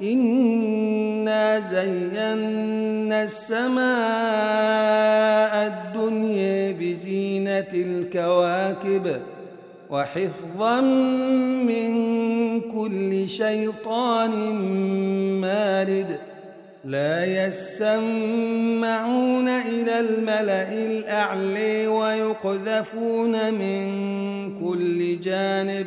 إنا زينا السماء الدنيا بزينة الكواكب وحفظا من كل شيطان مارد لا يسمعون إلى الملأ الأعلي ويقذفون من كل جانب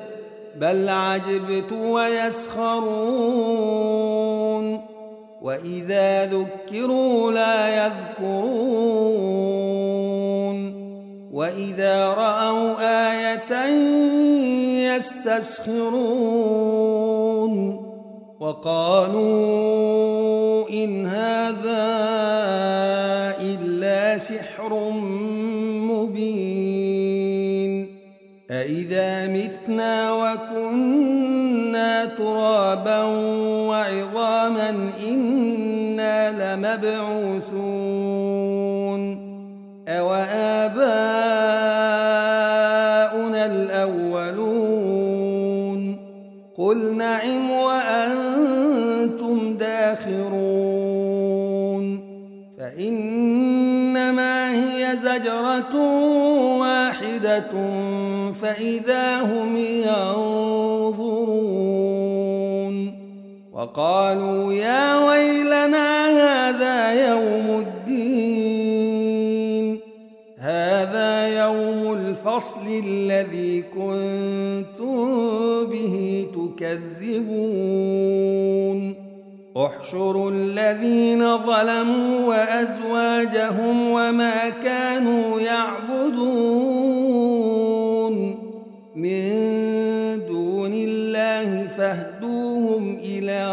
بل عجبت ويسخرون. وإذا ذكروا لا يذكرون. وإذا رأوا آية يستسخرون. وقالوا إن هذا ترابا وعظاما إنا لمبعوثون. أوآباؤنا الأولون. قل نعم وأنتم داخرون. فإنما هي زجرة واحدة فإذا هم ينظرون وقالوا يا ويلنا هذا يوم الدين. هذا يوم الفصل الذي كنتم به تكذبون. احشروا الذين ظلموا وأزواجهم وما كانوا يعبدون.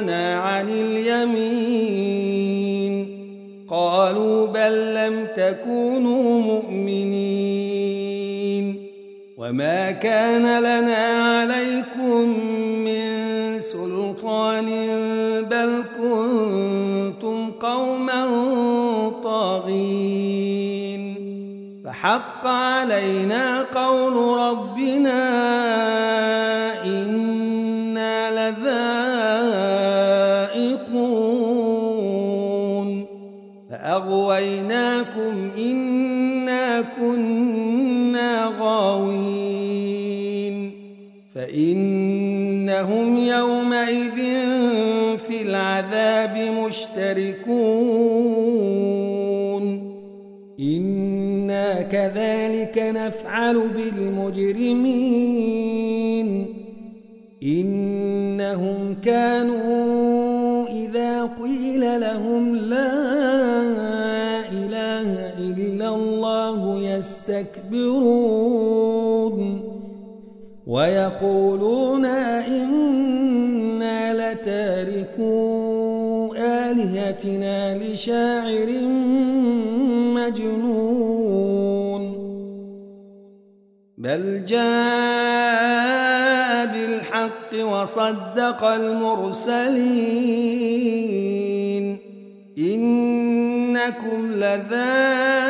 تأتوننا عن اليمين. قالوا بل لم تكونوا مؤمنين. وما كان لنا عليكم من سلطان بل كنتم قوما طاغين. فحق علينا قول ربنا العذاب مشتركون. إنا كذلك نفعل بالمجرمين. إنهم كانوا إذا قيل لهم لا إله إلا الله يستكبرون. ويقولون إنا آلهتنا لشاعر مجنون بل جاء بالحق وصدق المرسلين إنكم لذائق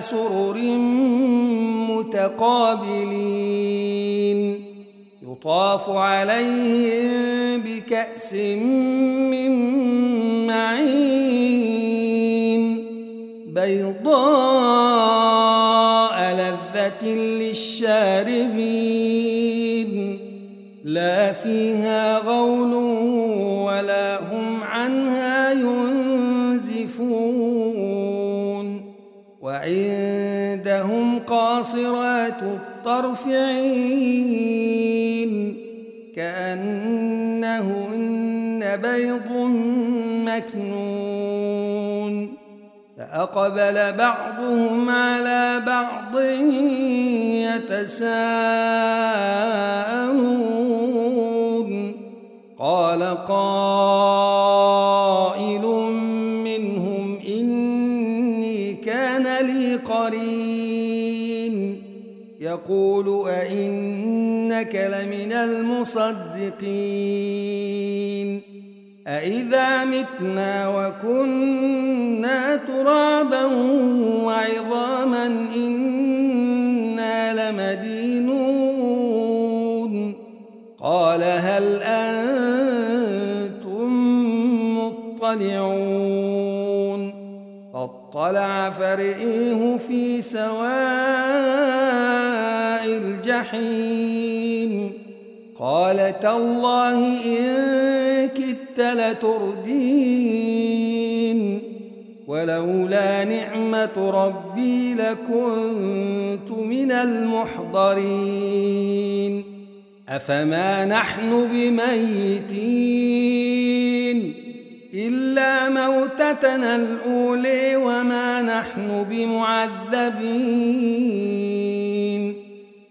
سرر متقابلين. يطاف عليهم بكأس من معين. بيضاء قاصرات الطرف عين كأنهن بيض مكنون فأقبل بعضهم على بعض يتساءلون قال قائل يقول أئنك لمن المصدقين أئذا متنا وكنا ترابا وعظاما إنا لمدينون قال هل أنتم مطلعون فاطلع فرئيه في سواء الجحيم قال تالله إن كدت لتردين. ولولا نعمة ربي لكنت من المحضرين. أفما نحن بميتين؟ إلا موتتنا الأولي وما نحن بمعذبين.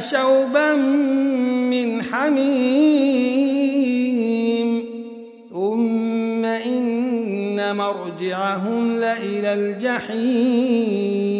لشوبا من حميم. ثم إن مرجعهم لإلى الجحيم.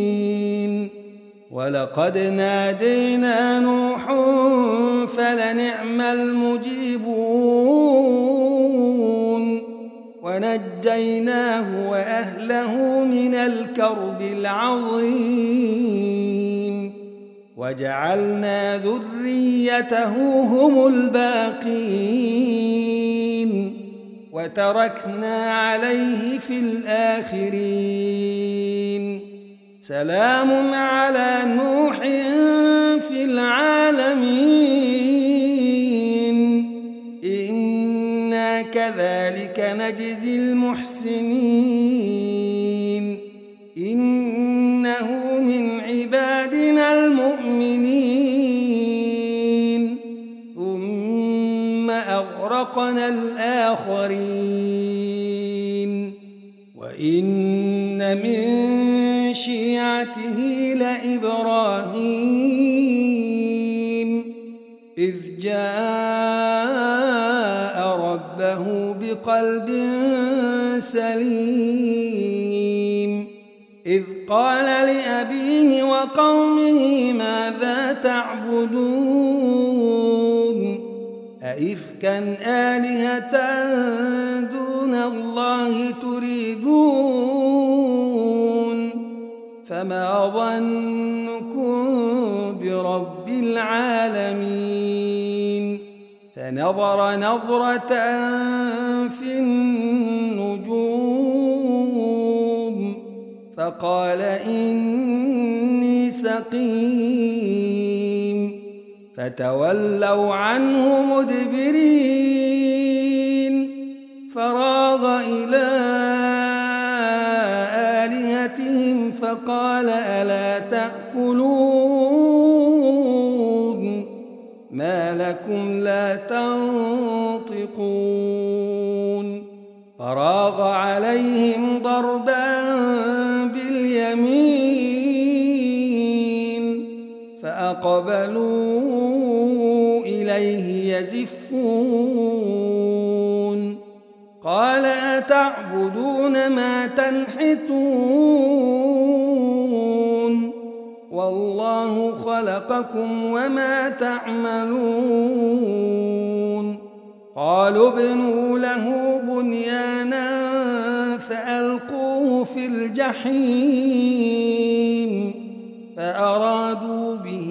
ولقد نادينا نوح فنعم المجيبون ونجيناه وأهله من الكرب العظيم وجعلنا ذريته هم الباقين وتركنا عليه في الآخرين سلام على نوح في العالمين. إنا كذلك نجزي المحسنين. إنه من عبادنا المؤمنين. ثم أغرقنا الآخرين. سليم. إذ قال لأبيه وقومه ماذا تعبدون؟ أئفكا آلهة دون الله تريدون؟ فما ظنكم برب العالمين؟ فنظر نظرة في النجوم فقال إني سقيم. فتولوا عنه مدبرين. فراغ إلى آلهتهم فقال ألا تأكلون؟ ما لكم لا تنطقون. فراغ عليهم ضربا فأقبلوا إليه يزفون قال أتعبدون ما تنحتون والله خلقكم وما تعملون قالوا ابنوا له بنيانا فألقوه في الجحيم فأرادوا به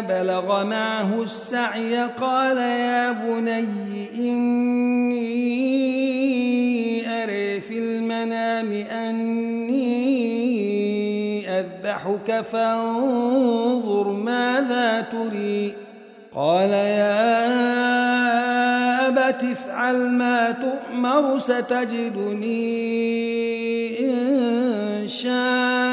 بلغ معه السعي قال يا بني إني أري في المنام أني أذبحك فانظر ماذا تري. قال يا أبت افعل ما تؤمر ستجدني إن شاء.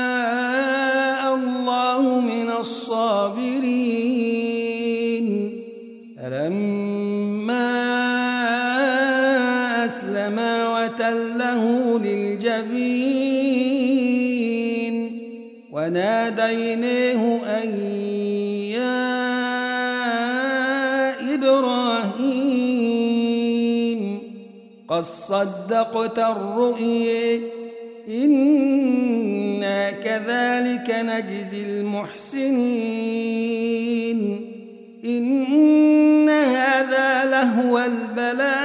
وناديناه أن يا إبراهيم قد صدقت الرؤيا إنا كذلك نجزي المحسنين. إن هذا لهو البلاء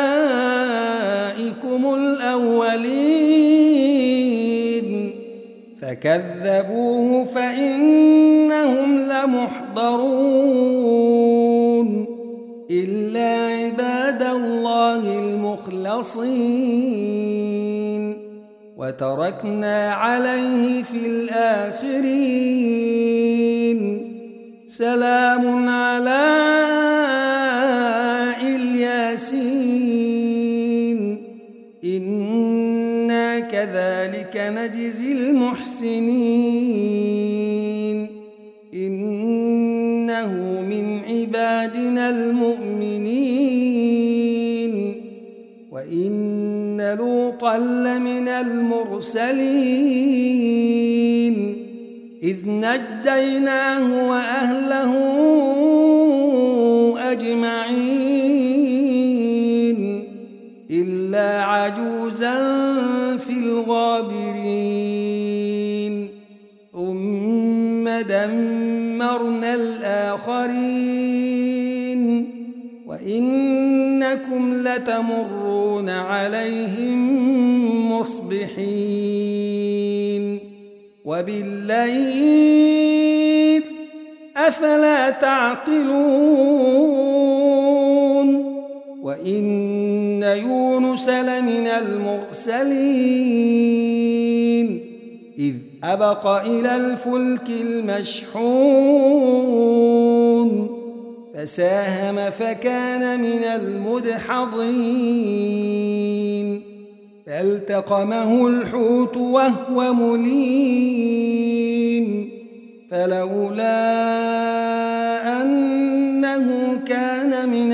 فكذبوه فإنهم لمحضرون إلا عباد الله المخلصين وتركنا عليه في الآخرين. سلام على نجزي المحسنين. إنه من عبادنا المؤمنين. وإن لوطا لمن المرسلين. إذ نجيناه وأهله عجوزا في الغابرين. ثم دمرنا الآخرين. وإنكم لتمرون عليهم مصبحين. وبالليل أفلا تعقلون. وإن يونس لمن المرسلين إذ أبق إلى الفلك المشحون فساهم فكان من المدحضين فالتقمه الحوت وهو مليم فلولا أنه كان من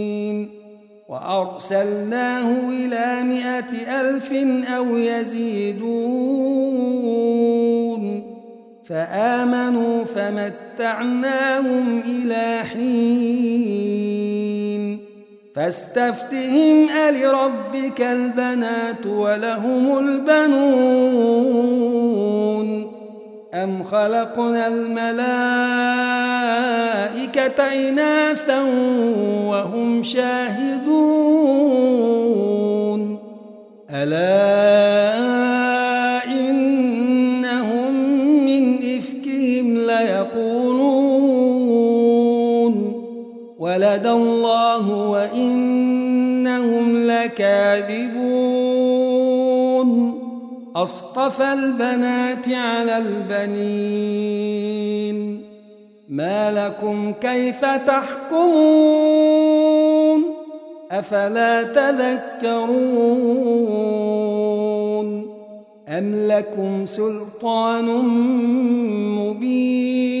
وأرسلناه إلى مائة ألف أو يزيدون فآمنوا فمتعناهم إلى حين فاستفتهم ألربك البنات ولهم البنون أم خلقنا الملائكة إناثا وهم شاهدون؟ ألا إنهم من إفكهم ليقولون؟ ولد الله وإنهم لكاذبون. أصطفى البنات على البنين. ما لكم كيف تحكمون؟ أفلا تذكرون؟ أم لكم سلطان مبين؟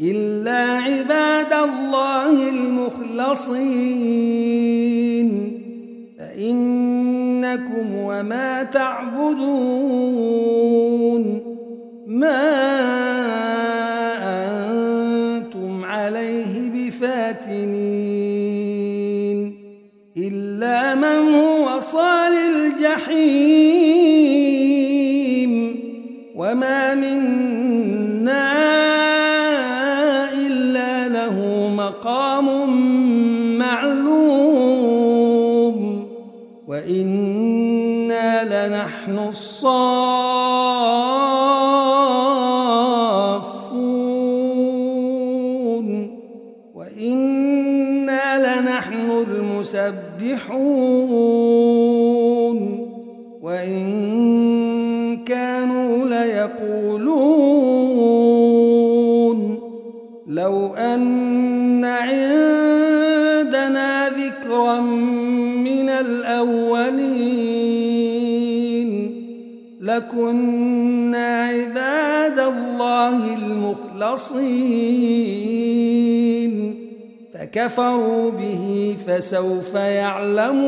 إلا عباد الله المخلصين. فإنكم وما تعبدون. ما وإنا لنحن الصافون وإنا لنحن المسبحون لكنا عباد الله المخلصين. فكفروا به فسوف يعلمون.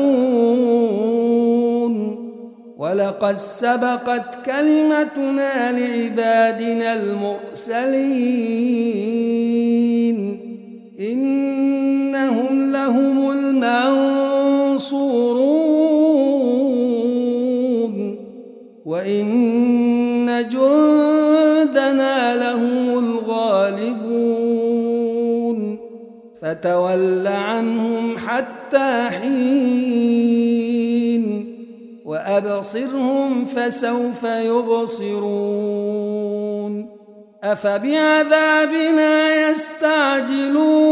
ولقد سبقت كلمتنا لعبادنا المرسلين. إنهم لهم المنصورون. وإن جندنا لهم الغالبون. فتول عنهم حتى حين وأبصرهم فسوف يبصرون. أفبعذابنا يستعجلون؟